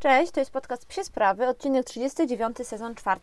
Cześć, to jest podcast Psie Sprawy, odcinek 39, sezon 4.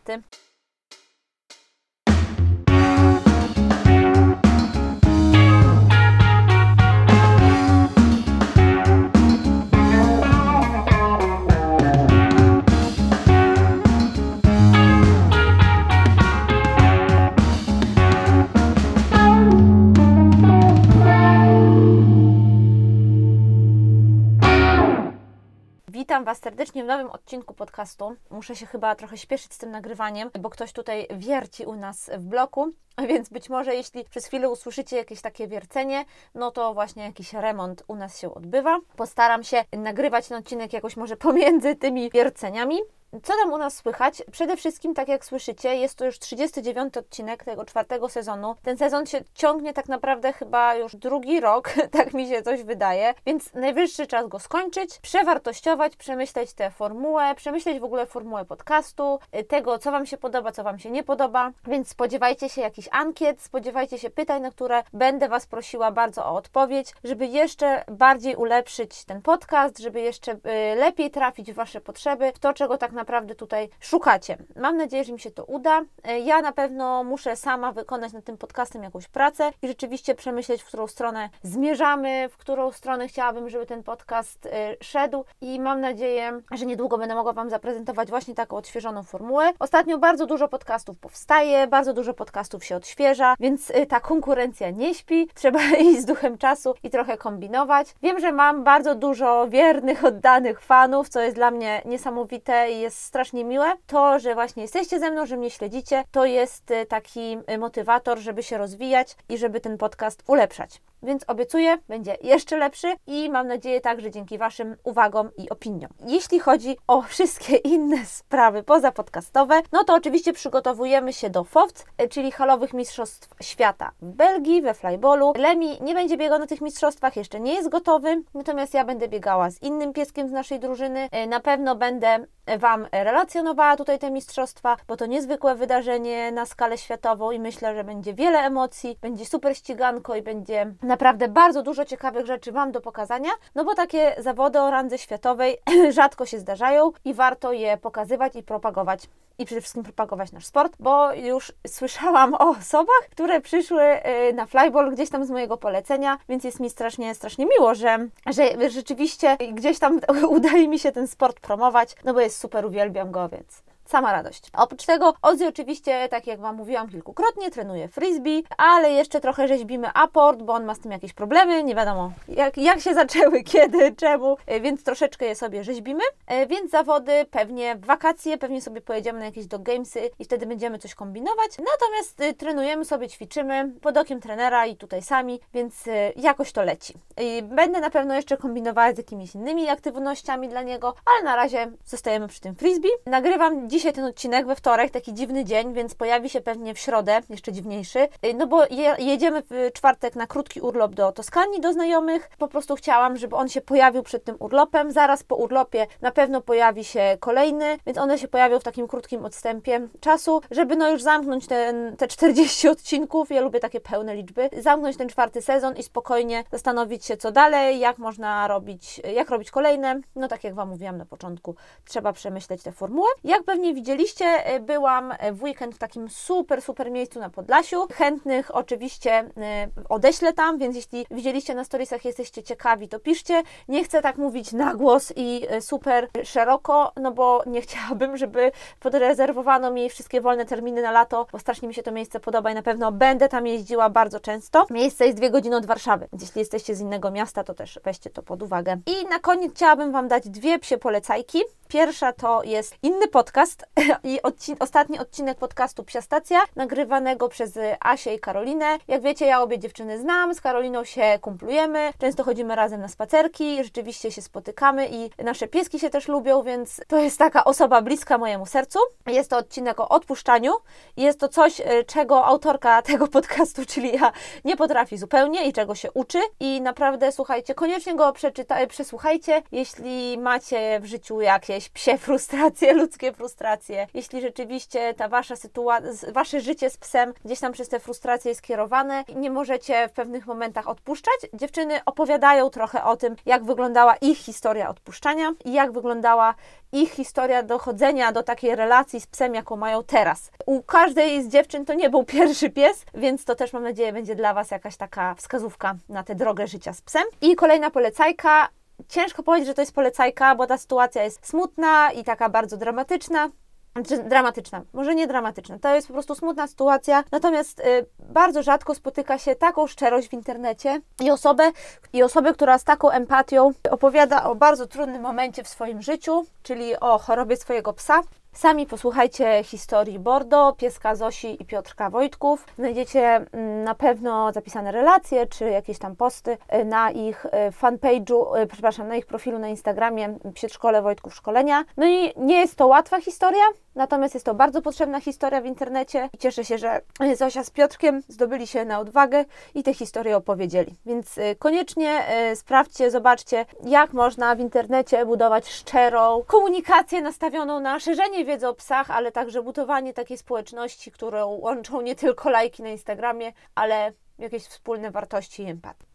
Witam Was serdecznie w nowym odcinku podcastu. Muszę się chyba trochę śpieszyć z tym nagrywaniem, bo ktoś tutaj wierci u nas w bloku, więc być może jeśli przez chwilę usłyszycie jakieś takie wiercenie, no to właśnie jakiś remont u nas się odbywa. Postaram się nagrywać ten odcinek jakoś może pomiędzy tymi wierceniami. Co tam u nas słychać? Przede wszystkim, tak jak słyszycie, jest to już 39 odcinek tego czwartego sezonu. Ten sezon się ciągnie tak naprawdę chyba już drugi rok, tak mi się coś wydaje, więc najwyższy czas go skończyć, przewartościować, przemyśleć tę formułę, przemyśleć w ogóle formułę podcastu, tego, co Wam się podoba, co Wam się nie podoba, więc spodziewajcie się jakichś ankiet, spodziewajcie się pytań, na które będę Was prosiła bardzo o odpowiedź, żeby jeszcze bardziej ulepszyć ten podcast, żeby jeszcze y, lepiej trafić w Wasze potrzeby, w to, czego tak naprawdę tutaj szukacie. Mam nadzieję, że mi się to uda. E, ja na pewno muszę sama wykonać nad tym podcastem jakąś pracę i rzeczywiście przemyśleć, w którą stronę zmierzamy, w którą stronę chciałabym, żeby ten podcast e, szedł i mam nadzieję, że niedługo będę mogła Wam zaprezentować właśnie taką odświeżoną formułę. Ostatnio bardzo dużo podcastów powstaje, bardzo dużo podcastów się odświeża, więc e, ta konkurencja nie śpi. Trzeba iść z duchem czasu i trochę kombinować. Wiem, że mam bardzo dużo wiernych, oddanych fanów, co jest dla mnie niesamowite i jest strasznie miłe. To, że właśnie jesteście ze mną, że mnie śledzicie, to jest y, taki y, motywator, żeby się rozwijać i żeby ten podcast ulepszać. Więc obiecuję, będzie jeszcze lepszy i mam nadzieję także dzięki Waszym uwagom i opiniom. Jeśli chodzi o wszystkie inne sprawy pozapodcastowe, no to oczywiście przygotowujemy się do FOWC, czyli halowych mistrzostw świata w Belgii, we flyballu. Lemi nie będzie biegał na tych mistrzostwach, jeszcze nie jest gotowy, natomiast ja będę biegała z innym pieskiem z naszej drużyny. E, na pewno będę Wam relacjonowała tutaj te mistrzostwa, bo to niezwykłe wydarzenie na skalę światową i myślę, że będzie wiele emocji, będzie super ściganko i będzie naprawdę bardzo dużo ciekawych rzeczy Wam do pokazania, no bo takie zawody o randze światowej rzadko się zdarzają i warto je pokazywać i propagować i przede wszystkim propagować nasz sport, bo już słyszałam o osobach, które przyszły y, na flyball gdzieś tam z mojego polecenia, więc jest mi strasznie, strasznie miło, że, że rzeczywiście gdzieś tam udaje mi się ten sport promować, no bo jest super, uwielbiam go, więc sama radość. Oprócz tego Ozzy oczywiście, tak jak Wam mówiłam kilkukrotnie, trenuje frisbee, ale jeszcze trochę rzeźbimy aport, bo on ma z tym jakieś problemy, nie wiadomo jak, jak się zaczęły, kiedy, czemu, e, więc troszeczkę je sobie rzeźbimy, e, więc zawody pewnie w wakacje, pewnie sobie pojedziemy na jakieś do gamesy i wtedy będziemy coś kombinować, natomiast e, trenujemy sobie, ćwiczymy pod okiem trenera i tutaj sami, więc jakoś to leci. Będę na pewno jeszcze kombinowała z jakimiś innymi aktywnościami dla niego, ale na razie zostajemy przy tym frisbee. Nagrywam dziś dzisiaj ten odcinek we wtorek, taki dziwny dzień, więc pojawi się pewnie w środę, jeszcze dziwniejszy. Y, no bo je, jedziemy w czwartek na krótki urlop do Toskanii, do znajomych. Po prostu chciałam, żeby on się pojawił przed tym urlopem. Zaraz po urlopie na pewno pojawi się kolejny, więc one się pojawią w takim krótkim odstępie czasu, żeby no już zamknąć ten, te 40 odcinków. Ja lubię takie pełne liczby. Zamknąć ten czwarty sezon i spokojnie zastanowić się, co dalej, jak można robić, jak robić kolejne. No tak jak Wam mówiłam na początku, trzeba przemyśleć tę formułę. Jak pewnie pewnie widzieliście, e, byłam w weekend w takim super, super miejscu na Podlasiu. Chętnych oczywiście e, odeślę tam, więc jeśli widzieliście na storiesach, jesteście ciekawi, to piszcie. Nie chcę tak mówić na głos i e, super szeroko, no bo nie chciałabym, żeby podrezerwowano mi wszystkie wolne terminy na lato, bo strasznie mi się to miejsce podoba i na pewno będę tam jeździła bardzo często. Miejsce jest dwie godziny od Warszawy, więc jeśli jesteście z innego miasta, to też weźcie to pod uwagę. I na koniec chciałabym Wam dać dwie psie polecajki. Pierwsza to jest inny podcast i odcin ostatni odcinek podcastu Psia Stacja, nagrywanego przez Asię i Karolinę. Jak wiecie, ja obie dziewczyny znam, z Karoliną się kumplujemy, często chodzimy razem na spacerki, rzeczywiście się spotykamy i nasze pieski się też lubią, więc to jest taka osoba bliska mojemu sercu. Jest to odcinek o odpuszczaniu jest to coś, e, czego autorka tego podcastu, czyli ja, nie potrafi zupełnie i czego się uczy i naprawdę, słuchajcie, koniecznie go przeczyta przesłuchajcie, jeśli macie w życiu jakieś jakieś psie frustracje, ludzkie frustracje, jeśli rzeczywiście ta wasza sytuacja, wasze życie z psem gdzieś tam przez te frustracje jest kierowane nie możecie w pewnych momentach odpuszczać, dziewczyny opowiadają trochę o tym, jak wyglądała ich historia odpuszczania i jak wyglądała ich historia dochodzenia do takiej relacji z psem, jaką mają teraz. U każdej z dziewczyn to nie był pierwszy pies, więc to też mam nadzieję będzie dla Was jakaś taka wskazówka na tę drogę życia z psem. I kolejna polecajka. Ciężko powiedzieć, że to jest polecajka, bo ta sytuacja jest smutna i taka bardzo dramatyczna. Znaczy, dramatyczna, może nie dramatyczna, to jest po prostu smutna sytuacja, natomiast y, bardzo rzadko spotyka się taką szczerość w internecie i osobę, i osobę, która z taką empatią opowiada o bardzo trudnym momencie w swoim życiu, czyli o chorobie swojego psa. Sami posłuchajcie historii Bordo, pieska Zosi i Piotrka Wojtków. Znajdziecie mm, na pewno zapisane relacje czy jakieś tam posty y, na ich y, fanpage'u, y, przepraszam, na ich profilu na Instagramie Przedszkole Wojtków Szkolenia. No i nie jest to łatwa historia, natomiast jest to bardzo potrzebna historia w internecie i cieszę się, że Zosia z Piotrkiem zdobyli się na odwagę i tę historię opowiedzieli. Więc koniecznie sprawdźcie, zobaczcie, jak można w internecie budować szczerą komunikację nastawioną na szerzenie wiedzy o psach, ale także budowanie takiej społeczności, którą łączą nie tylko lajki na Instagramie, ale jakieś wspólne wartości i empatii.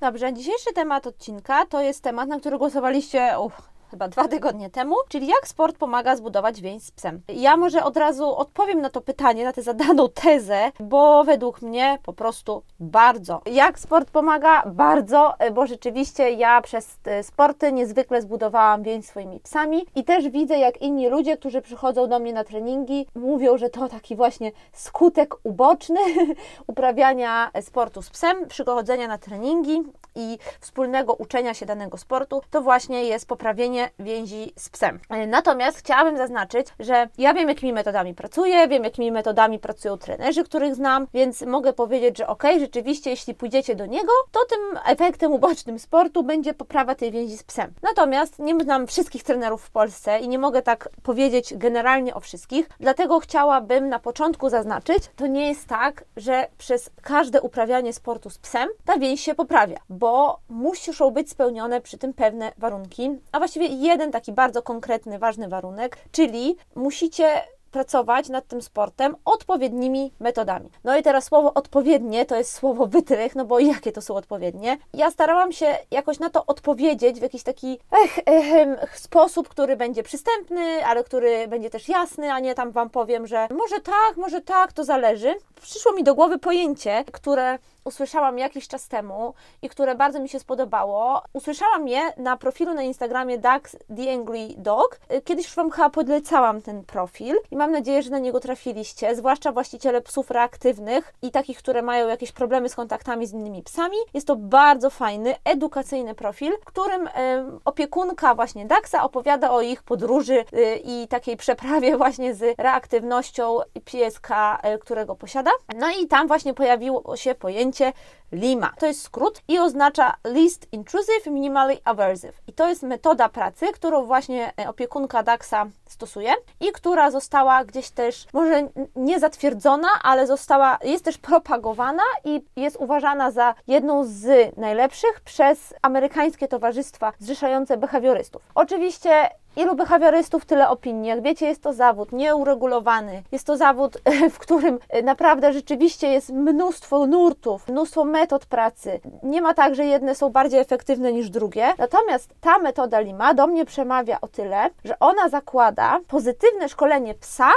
Dobrze, dzisiejszy temat odcinka to jest temat, na który głosowaliście chyba dwa tygodnie temu, czyli jak sport pomaga zbudować więź z psem. Ja może od razu odpowiem na to pytanie, na tę zadaną tezę, bo według mnie po prostu bardzo. Jak sport pomaga? Bardzo, bo rzeczywiście ja przez sporty niezwykle zbudowałam więź swoimi psami i też widzę, jak inni ludzie, którzy przychodzą do mnie na treningi, mówią, że to taki właśnie skutek uboczny uprawiania sportu z psem, przychodzenia na treningi i wspólnego uczenia się danego sportu, to właśnie jest poprawienie więzi z psem. Natomiast chciałabym zaznaczyć, że ja wiem, jakimi metodami pracuję, wiem, jakimi metodami pracują trenerzy, których znam, więc mogę powiedzieć, że ok, rzeczywiście, jeśli pójdziecie do niego, to tym efektem ubocznym sportu będzie poprawa tej więzi z psem. Natomiast nie znam wszystkich trenerów w Polsce i nie mogę tak powiedzieć generalnie o wszystkich, dlatego chciałabym na początku zaznaczyć, to nie jest tak, że przez każde uprawianie sportu z psem ta więź się poprawia, bo muszą być spełnione przy tym pewne warunki, a właściwie jeden taki bardzo konkretny, ważny warunek, czyli musicie pracować nad tym sportem odpowiednimi metodami. No i teraz słowo odpowiednie to jest słowo wytrych, no bo jakie to są odpowiednie? Ja starałam się jakoś na to odpowiedzieć w jakiś taki ech, ech, sposób, który będzie przystępny, ale który będzie też jasny, a nie tam Wam powiem, że może tak, może tak, to zależy. Przyszło mi do głowy pojęcie, które usłyszałam jakiś czas temu i które bardzo mi się spodobało. Usłyszałam je na profilu na Instagramie Dax The Angry Dog. Kiedyś już Wam chyba podlecałam ten profil i mam nadzieję, że na niego trafiliście, zwłaszcza właściciele psów reaktywnych i takich, które mają jakieś problemy z kontaktami z innymi psami. Jest to bardzo fajny, edukacyjny profil, w którym opiekunka właśnie Daxa opowiada o ich podróży y, i takiej przeprawie właśnie z reaktywnością pieska, y, którego posiada. No i tam właśnie pojawiło się pojęcie pojęcie LIMA. To jest skrót i oznacza Least Intrusive, Minimally Aversive. I to jest metoda pracy, którą właśnie e, opiekunka DAXA stosuje i która została gdzieś też, może nie zatwierdzona, ale została, jest też propagowana i jest uważana za jedną z najlepszych przez amerykańskie towarzystwa zrzeszające behawiorystów. Oczywiście Ilu behawiorystów, tyle opinii. Jak wiecie, jest to zawód nieuregulowany. Jest to zawód, w którym naprawdę rzeczywiście jest mnóstwo nurtów, mnóstwo metod pracy. Nie ma tak, że jedne są bardziej efektywne niż drugie. Natomiast ta metoda Lima do mnie przemawia o tyle, że ona zakłada pozytywne szkolenie psa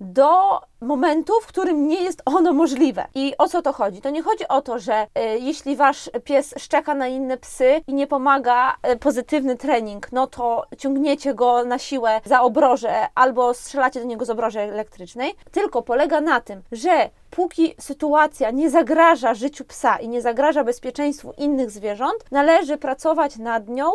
do momentu, w którym nie jest ono możliwe. I o co to chodzi? To nie chodzi o to, że y, jeśli wasz pies szczeka na inne psy i nie pomaga y, pozytywny trening, no to ciągniecie go na siłę za obroże albo strzelacie do niego z obroży elektrycznej, tylko polega na tym, że póki sytuacja nie zagraża życiu psa i nie zagraża bezpieczeństwu innych zwierząt, należy pracować nad nią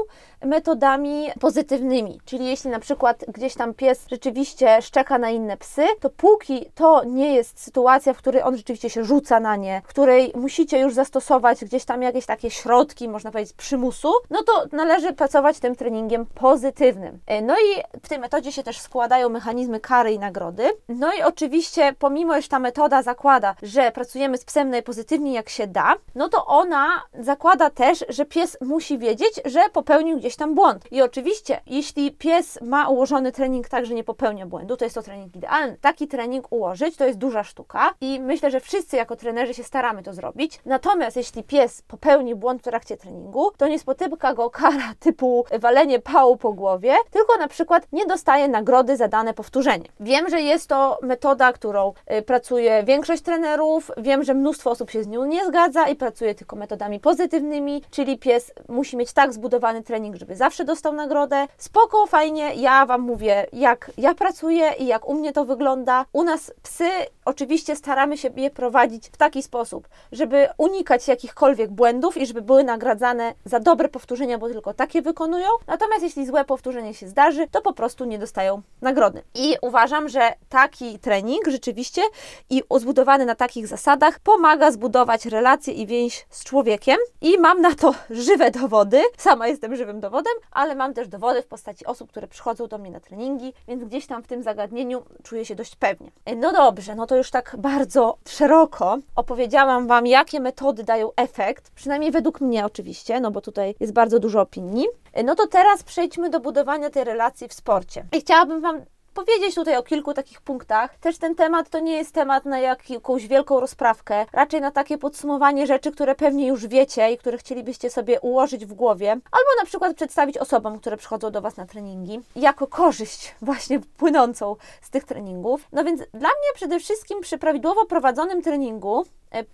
metodami pozytywnymi. Czyli jeśli na przykład gdzieś tam pies rzeczywiście szczeka na inne psy, to póki to nie jest sytuacja, w której on rzeczywiście się rzuca na nie, w której musicie już zastosować gdzieś tam jakieś takie środki, można powiedzieć, przymusu, no to należy pracować tym treningiem pozytywnym. E, no i w tej metodzie się też składają mechanizmy kary i nagrody. No i oczywiście, pomimo, że ta metoda zakłada, że pracujemy z psem najpozytywniej jak się da, no to ona zakłada też, że pies musi wiedzieć, że popełnił gdzieś tam błąd. I oczywiście, jeśli pies ma ułożony trening tak, że nie popełnia błędu, to jest to trening idealny. Taki trening ułożyć to jest duża sztuka i myślę, że wszyscy jako trenerzy się staramy to zrobić. Natomiast jeśli pies popełni błąd w trakcie treningu, to nie spotyka go kara typu walenie pału po głowie, tylko na przykład nie dostaje nagrody za dane powtórzenie. Wiem, że jest to metoda, którą y, pracuje większość trenerów, wiem, że mnóstwo osób się z nią nie zgadza i pracuje tylko metodami pozytywnymi, czyli pies musi mieć tak zbudowany trening, żeby zawsze dostał nagrodę. Spoko, fajnie, ja Wam mówię, jak ja pracuję i jak u mnie to wygląda. U nas psy oczywiście staramy się je prowadzić w taki sposób, żeby unikać jakichkolwiek błędów i żeby były nagradzane za dobre powtórzenia, bo tylko takie wykonują. Natomiast jeśli złe powtórzenie się zdarzy, to po prostu nie dostają nagrody. I uważam, że taki trening rzeczywiście i zbudowany na takich zasadach pomaga zbudować relacje i więź z człowiekiem. I mam na to żywe dowody. Sama jestem żywym dowodem, ale mam też dowody w postaci osób, które przychodzą do mnie na treningi, więc gdzieś tam w tym zagadnieniu czuję się dość pewnie. No dobrze, no to już tak bardzo szeroko opowiedziałam Wam, jakie metody dają efekt, przynajmniej według mnie oczywiście, no bo tutaj jest bardzo dużo opinii. No to teraz przejdźmy do budowania tej relacji w sporcie. I chciałabym Wam powiedzieć tutaj o kilku takich punktach. Też ten temat to nie jest temat na jakąś wielką rozprawkę, raczej na takie podsumowanie rzeczy, które pewnie już wiecie i które chcielibyście sobie ułożyć w głowie, albo na przykład przedstawić osobom, które przychodzą do Was na treningi, jako korzyść właśnie płynącą z tych treningów. No więc dla mnie przede wszystkim przy prawidłowo prowadzonym treningu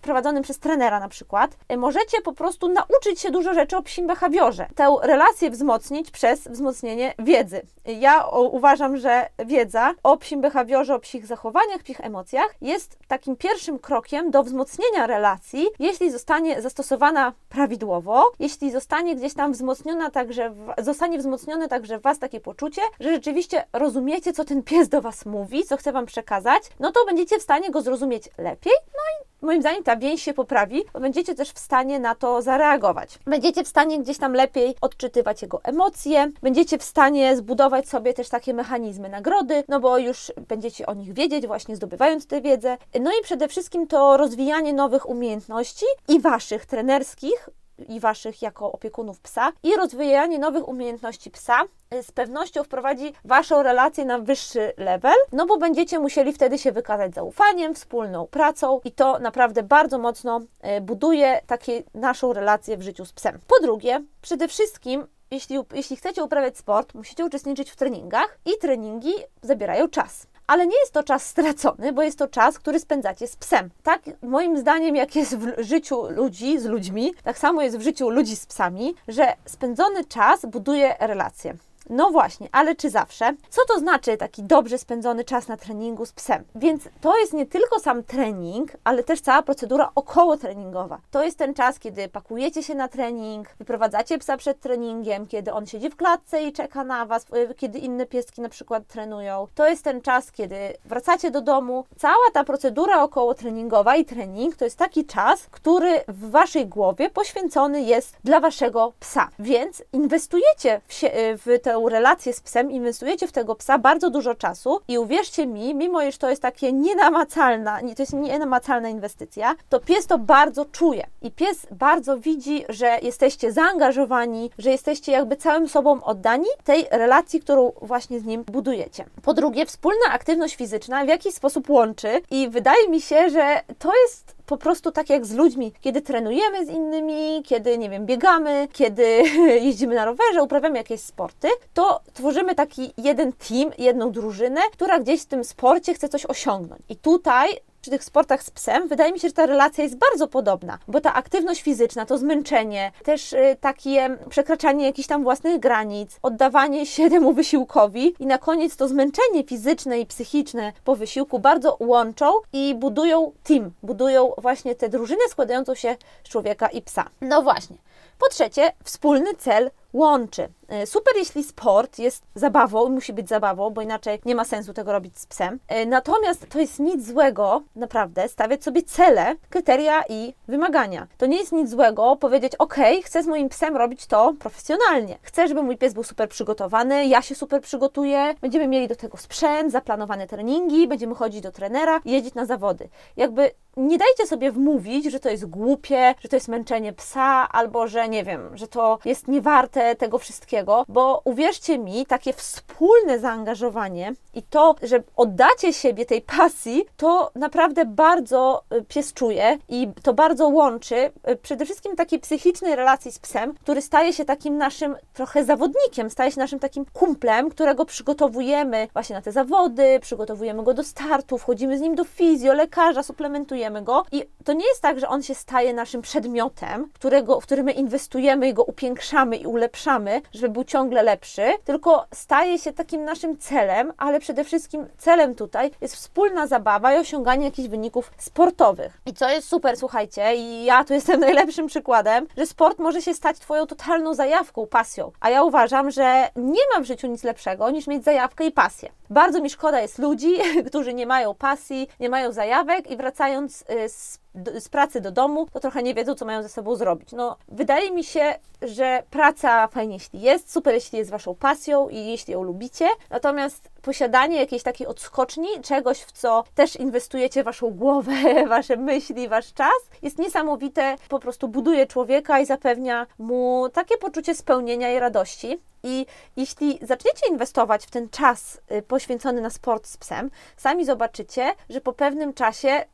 prowadzonym przez trenera na przykład, e, możecie po prostu nauczyć się dużo rzeczy o psim behawiorze. Tę relację wzmocnić przez wzmocnienie wiedzy. Ja uważam, że wiedza o psim behawiorze, o psich zachowaniach, psich emocjach jest takim pierwszym krokiem do wzmocnienia relacji, jeśli zostanie zastosowana prawidłowo, jeśli zostanie gdzieś tam wzmocniona także, zostanie wzmocnione także w Was takie poczucie, że rzeczywiście rozumiecie, co ten pies do Was mówi, co chce Wam przekazać, no to będziecie w stanie go zrozumieć lepiej, no i moim zdaniem ta więź się poprawi, będziecie też w stanie na to zareagować. Będziecie w stanie gdzieś tam lepiej odczytywać jego emocje, będziecie w stanie zbudować sobie też takie mechanizmy nagrody, no bo już będziecie o nich wiedzieć, właśnie zdobywając tę wiedzę. No i przede wszystkim to rozwijanie nowych umiejętności i waszych trenerskich, i Waszych jako opiekunów psa i rozwijanie nowych umiejętności psa z pewnością wprowadzi Waszą relację na wyższy level, no bo będziecie musieli wtedy się wykazać zaufaniem, wspólną pracą i to naprawdę bardzo mocno e, buduje takie naszą relację w życiu z psem. Po drugie, przede wszystkim jeśli, jeśli chcecie uprawiać sport, musicie uczestniczyć w treningach i treningi zabierają czas ale nie jest to czas stracony, bo jest to czas, który spędzacie z psem. Tak, moim zdaniem, jak jest w życiu ludzi z ludźmi, tak samo jest w życiu ludzi z psami, że spędzony czas buduje relacje. No właśnie, ale czy zawsze? Co to znaczy taki dobrze spędzony czas na treningu z psem? Więc to jest nie tylko sam trening, ale też cała procedura około treningowa. To jest ten czas, kiedy pakujecie się na trening, wyprowadzacie psa przed treningiem, kiedy on siedzi w klatce i czeka na Was, y, kiedy inne pieski na przykład trenują. To jest ten czas, kiedy wracacie do domu. Cała ta procedura około treningowa i trening to jest taki czas, który w Waszej głowie poświęcony jest dla Waszego psa. Więc inwestujecie w, się, y, w tę relację z psem, inwestujecie w tego psa bardzo dużo czasu i uwierzcie mi, mimo iż to jest takie nienamacalna, to jest nienamacalna inwestycja, to pies to bardzo czuje i pies bardzo widzi, że jesteście zaangażowani, że jesteście jakby całym sobą oddani tej relacji, którą właśnie z nim budujecie. Po drugie, wspólna aktywność fizyczna w jakiś sposób łączy i wydaje mi się, że to jest po prostu tak jak z ludźmi, kiedy trenujemy z innymi, kiedy, nie wiem, biegamy, kiedy jeździmy na rowerze, uprawiamy jakieś sporty, to tworzymy taki jeden team, jedną drużynę, która gdzieś w tym sporcie chce coś osiągnąć. I tutaj przy tych sportach z psem, wydaje mi się, że ta relacja jest bardzo podobna, bo ta aktywność fizyczna, to zmęczenie, też y, takie przekraczanie jakichś tam własnych granic, oddawanie się temu wysiłkowi i na koniec to zmęczenie fizyczne i psychiczne po wysiłku bardzo łączą i budują team, budują właśnie tę drużynę składającą się z człowieka i psa. No właśnie. Po trzecie, wspólny cel łączy. E, super, jeśli sport jest zabawą i musi być zabawą, bo inaczej nie ma sensu tego robić z psem. E, natomiast to jest nic złego, naprawdę, stawiać sobie cele, kryteria i wymagania. To nie jest nic złego powiedzieć, ok, chcę z moim psem robić to profesjonalnie. Chcę, żeby mój pies był super przygotowany, ja się super przygotuję, będziemy mieli do tego sprzęt, zaplanowane treningi, będziemy chodzić do trenera, jeździć na zawody. Jakby nie dajcie sobie wmówić, że to jest głupie, że to jest męczenie psa, albo że nie wiem, że to jest niewarte tego wszystkiego, bo uwierzcie mi, takie wspólne zaangażowanie i to, że oddacie siebie tej pasji, to naprawdę bardzo y, pies czuje i to bardzo łączy y, przede wszystkim takiej psychicznej relacji z psem, który staje się takim naszym trochę zawodnikiem, staje się naszym takim kumplem, którego przygotowujemy właśnie na te zawody, przygotowujemy go do startu, wchodzimy z nim do fizjo, lekarza, suplementujemy go i to nie jest tak, że on się staje naszym przedmiotem, którego, w który my inwestujemy i go upiększamy i ulepszamy, żeby był ciągle lepszy, tylko staje się takim naszym celem, ale przede wszystkim celem tutaj jest wspólna zabawa i osiąganie jakichś wyników sportowych. I co jest super, słuchajcie, i ja tu jestem najlepszym przykładem, że sport może się stać Twoją totalną zajawką, pasją. A ja uważam, że nie ma w życiu nic lepszego niż mieć zajawkę i pasję. Bardzo mi szkoda jest ludzi, którzy nie mają pasji, nie mają zajawek i wracając y, z z pracy do domu, to trochę nie wiedzą, co mają ze sobą zrobić. No, wydaje mi się, że praca fajnie, jeśli jest, super, jeśli jest Waszą pasją i jeśli ją lubicie, natomiast posiadanie jakiejś takiej odskoczni, czegoś, w co też inwestujecie Waszą głowę, Wasze myśli, Wasz czas, jest niesamowite, po prostu buduje człowieka i zapewnia mu takie poczucie spełnienia i radości. I jeśli zaczniecie inwestować w ten czas y, poświęcony na sport z psem, sami zobaczycie, że po pewnym czasie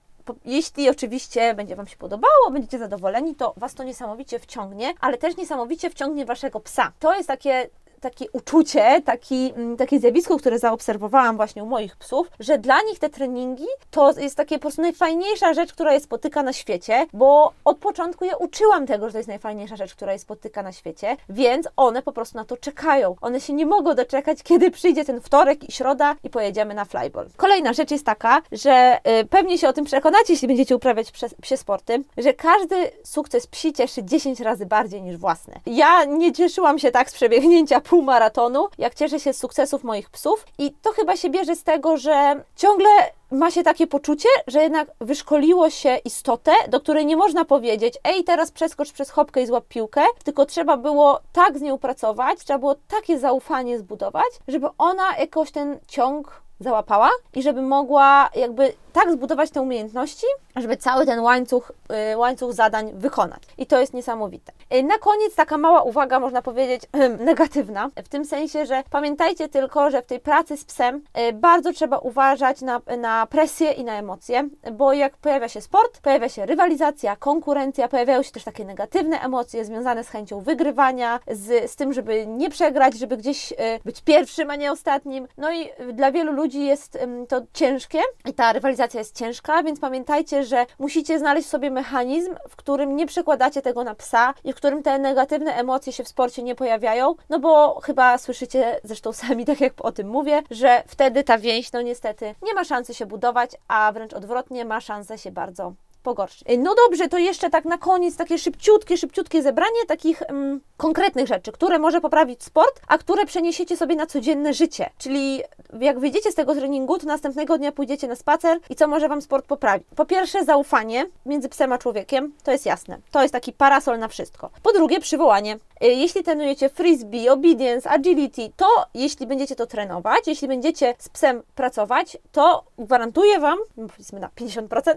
jeśli oczywiście będzie Wam się podobało, będziecie zadowoleni, to Was to niesamowicie wciągnie, ale też niesamowicie wciągnie Waszego psa. To jest takie takie uczucie, taki, mm, takie zjawisko, które zaobserwowałam właśnie u moich psów, że dla nich te treningi to jest takie po prostu najfajniejsza rzecz, która je spotyka na świecie, bo od początku je uczyłam tego, że to jest najfajniejsza rzecz, która je spotyka na świecie, więc one po prostu na to czekają. One się nie mogą doczekać, kiedy przyjdzie ten wtorek i środa i pojedziemy na flyball. Kolejna rzecz jest taka, że y, pewnie się o tym przekonacie, jeśli będziecie uprawiać psie, psie sporty, że każdy sukces psi cieszy 10 razy bardziej niż własny. Ja nie cieszyłam się tak z przebiegnięcia półmaratonu, jak cieszę się z sukcesów moich psów. I to chyba się bierze z tego, że ciągle ma się takie poczucie, że jednak wyszkoliło się istotę, do której nie można powiedzieć, ej, teraz przeskocz przez chopkę i złap piłkę, tylko trzeba było tak z nią pracować, trzeba było takie zaufanie zbudować, żeby ona jakoś ten ciąg załapała i żeby mogła jakby tak zbudować te umiejętności, żeby cały ten łańcuch, y, łańcuch zadań wykonać. I to jest niesamowite. Y, na koniec taka mała uwaga, można powiedzieć, negatywna, w tym sensie, że pamiętajcie tylko, że w tej pracy z psem y, bardzo trzeba uważać na, na presję i na emocje, bo jak pojawia się sport, pojawia się rywalizacja, konkurencja, pojawiają się też takie negatywne emocje związane z chęcią wygrywania, z, z tym, żeby nie przegrać, żeby gdzieś być pierwszym, a nie ostatnim. No i dla wielu ludzi jest to ciężkie i ta rywalizacja jest ciężka, więc pamiętajcie, że musicie znaleźć sobie mechanizm, w którym nie przekładacie tego na psa i w którym te negatywne emocje się w sporcie nie pojawiają, no bo chyba słyszycie zresztą sami, tak jak o tym mówię, że wtedy ta więź, no niestety, nie ma szansy się budować, a wręcz odwrotnie, ma szansę się bardzo pogorszyć. No dobrze, to jeszcze tak na koniec takie szybciutkie, szybciutkie zebranie takich mm, konkretnych rzeczy, które może poprawić sport, a które przeniesiecie sobie na codzienne życie. Czyli jak wyjdziecie z tego treningu, to następnego dnia pójdziecie na spacer i co może Wam sport poprawić? Po pierwsze, zaufanie między psem a człowiekiem, to jest jasne. To jest taki parasol na wszystko. Po drugie, przywołanie. Y, jeśli trenujecie frisbee, obedience, agility, to jeśli będziecie to trenować, jeśli będziecie z psem pracować, to gwarantuję Wam, powiedzmy na 50%,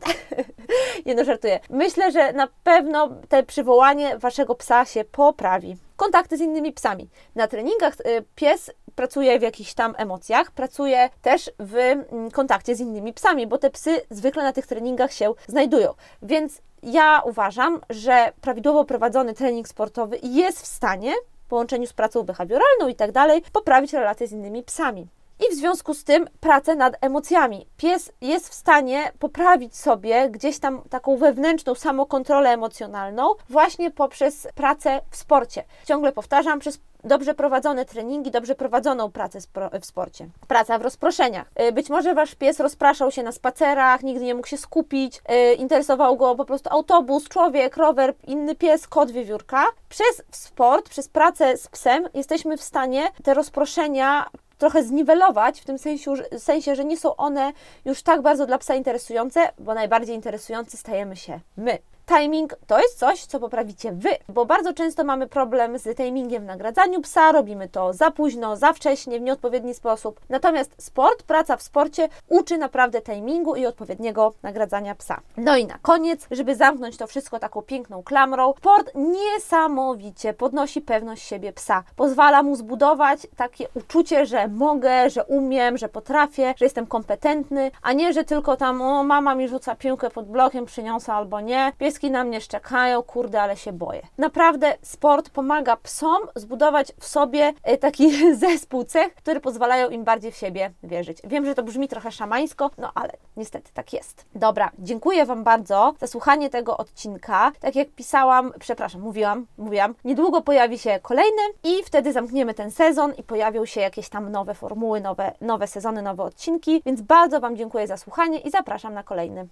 nie no, żartuję. Myślę, że na pewno te przywołanie Waszego psa się poprawi kontakty z innymi psami. Na treningach y, pies pracuje w jakichś tam emocjach, pracuje też w mm, kontakcie z innymi psami, bo te psy zwykle na tych treningach się znajdują. Więc ja uważam, że prawidłowo prowadzony trening sportowy jest w stanie w połączeniu z pracą behawioralną i tak dalej, poprawić relacje z innymi psami i w związku z tym pracę nad emocjami. Pies jest w stanie poprawić sobie gdzieś tam taką wewnętrzną samokontrolę emocjonalną właśnie poprzez pracę w sporcie. Ciągle powtarzam, przez dobrze prowadzone treningi, dobrze prowadzoną pracę w sporcie. Praca w rozproszeniach. Y, Być może wasz pies rozpraszał się na spacerach, nigdy nie mógł się skupić, y, interesował go po prostu autobus, człowiek, rower, inny pies, kot, wiewiórka. Przez sport, przez pracę z psem jesteśmy w stanie te rozproszenia trochę zniwelować, w tym sensie, sensie, że nie są one już tak bardzo dla psa interesujące, bo najbardziej interesujący stajemy się my. Timing to jest coś, co poprawicie Wy, bo bardzo często mamy problem z timingiem w nagradzaniu psa, robimy to za późno, za wcześnie, w nieodpowiedni sposób. Natomiast sport, praca w sporcie uczy naprawdę timingu i odpowiedniego nagradzania psa. No i na koniec, żeby zamknąć to wszystko taką piękną klamrą, sport niesamowicie podnosi pewność siebie psa. Pozwala mu zbudować takie uczucie, że mogę, że umiem, że potrafię, że jestem kompetentny, a nie, że tylko tam, o mama mi rzuca piłkę pod blokiem, przyniosę albo nie, na mnie szczekają, kurde, ale się boję. Naprawdę sport pomaga psom zbudować w sobie e, taki zespół cech, które pozwalają im bardziej w siebie wierzyć. Wiem, że to brzmi trochę szamańsko, no ale niestety tak jest. Dobra, dziękuję Wam bardzo za słuchanie tego odcinka. Tak jak pisałam, przepraszam, mówiłam, mówiłam, niedługo pojawi się kolejny i wtedy zamkniemy ten sezon i pojawią się jakieś tam nowe formuły, nowe, nowe sezony, nowe odcinki, więc bardzo Wam dziękuję za słuchanie i zapraszam na kolejny.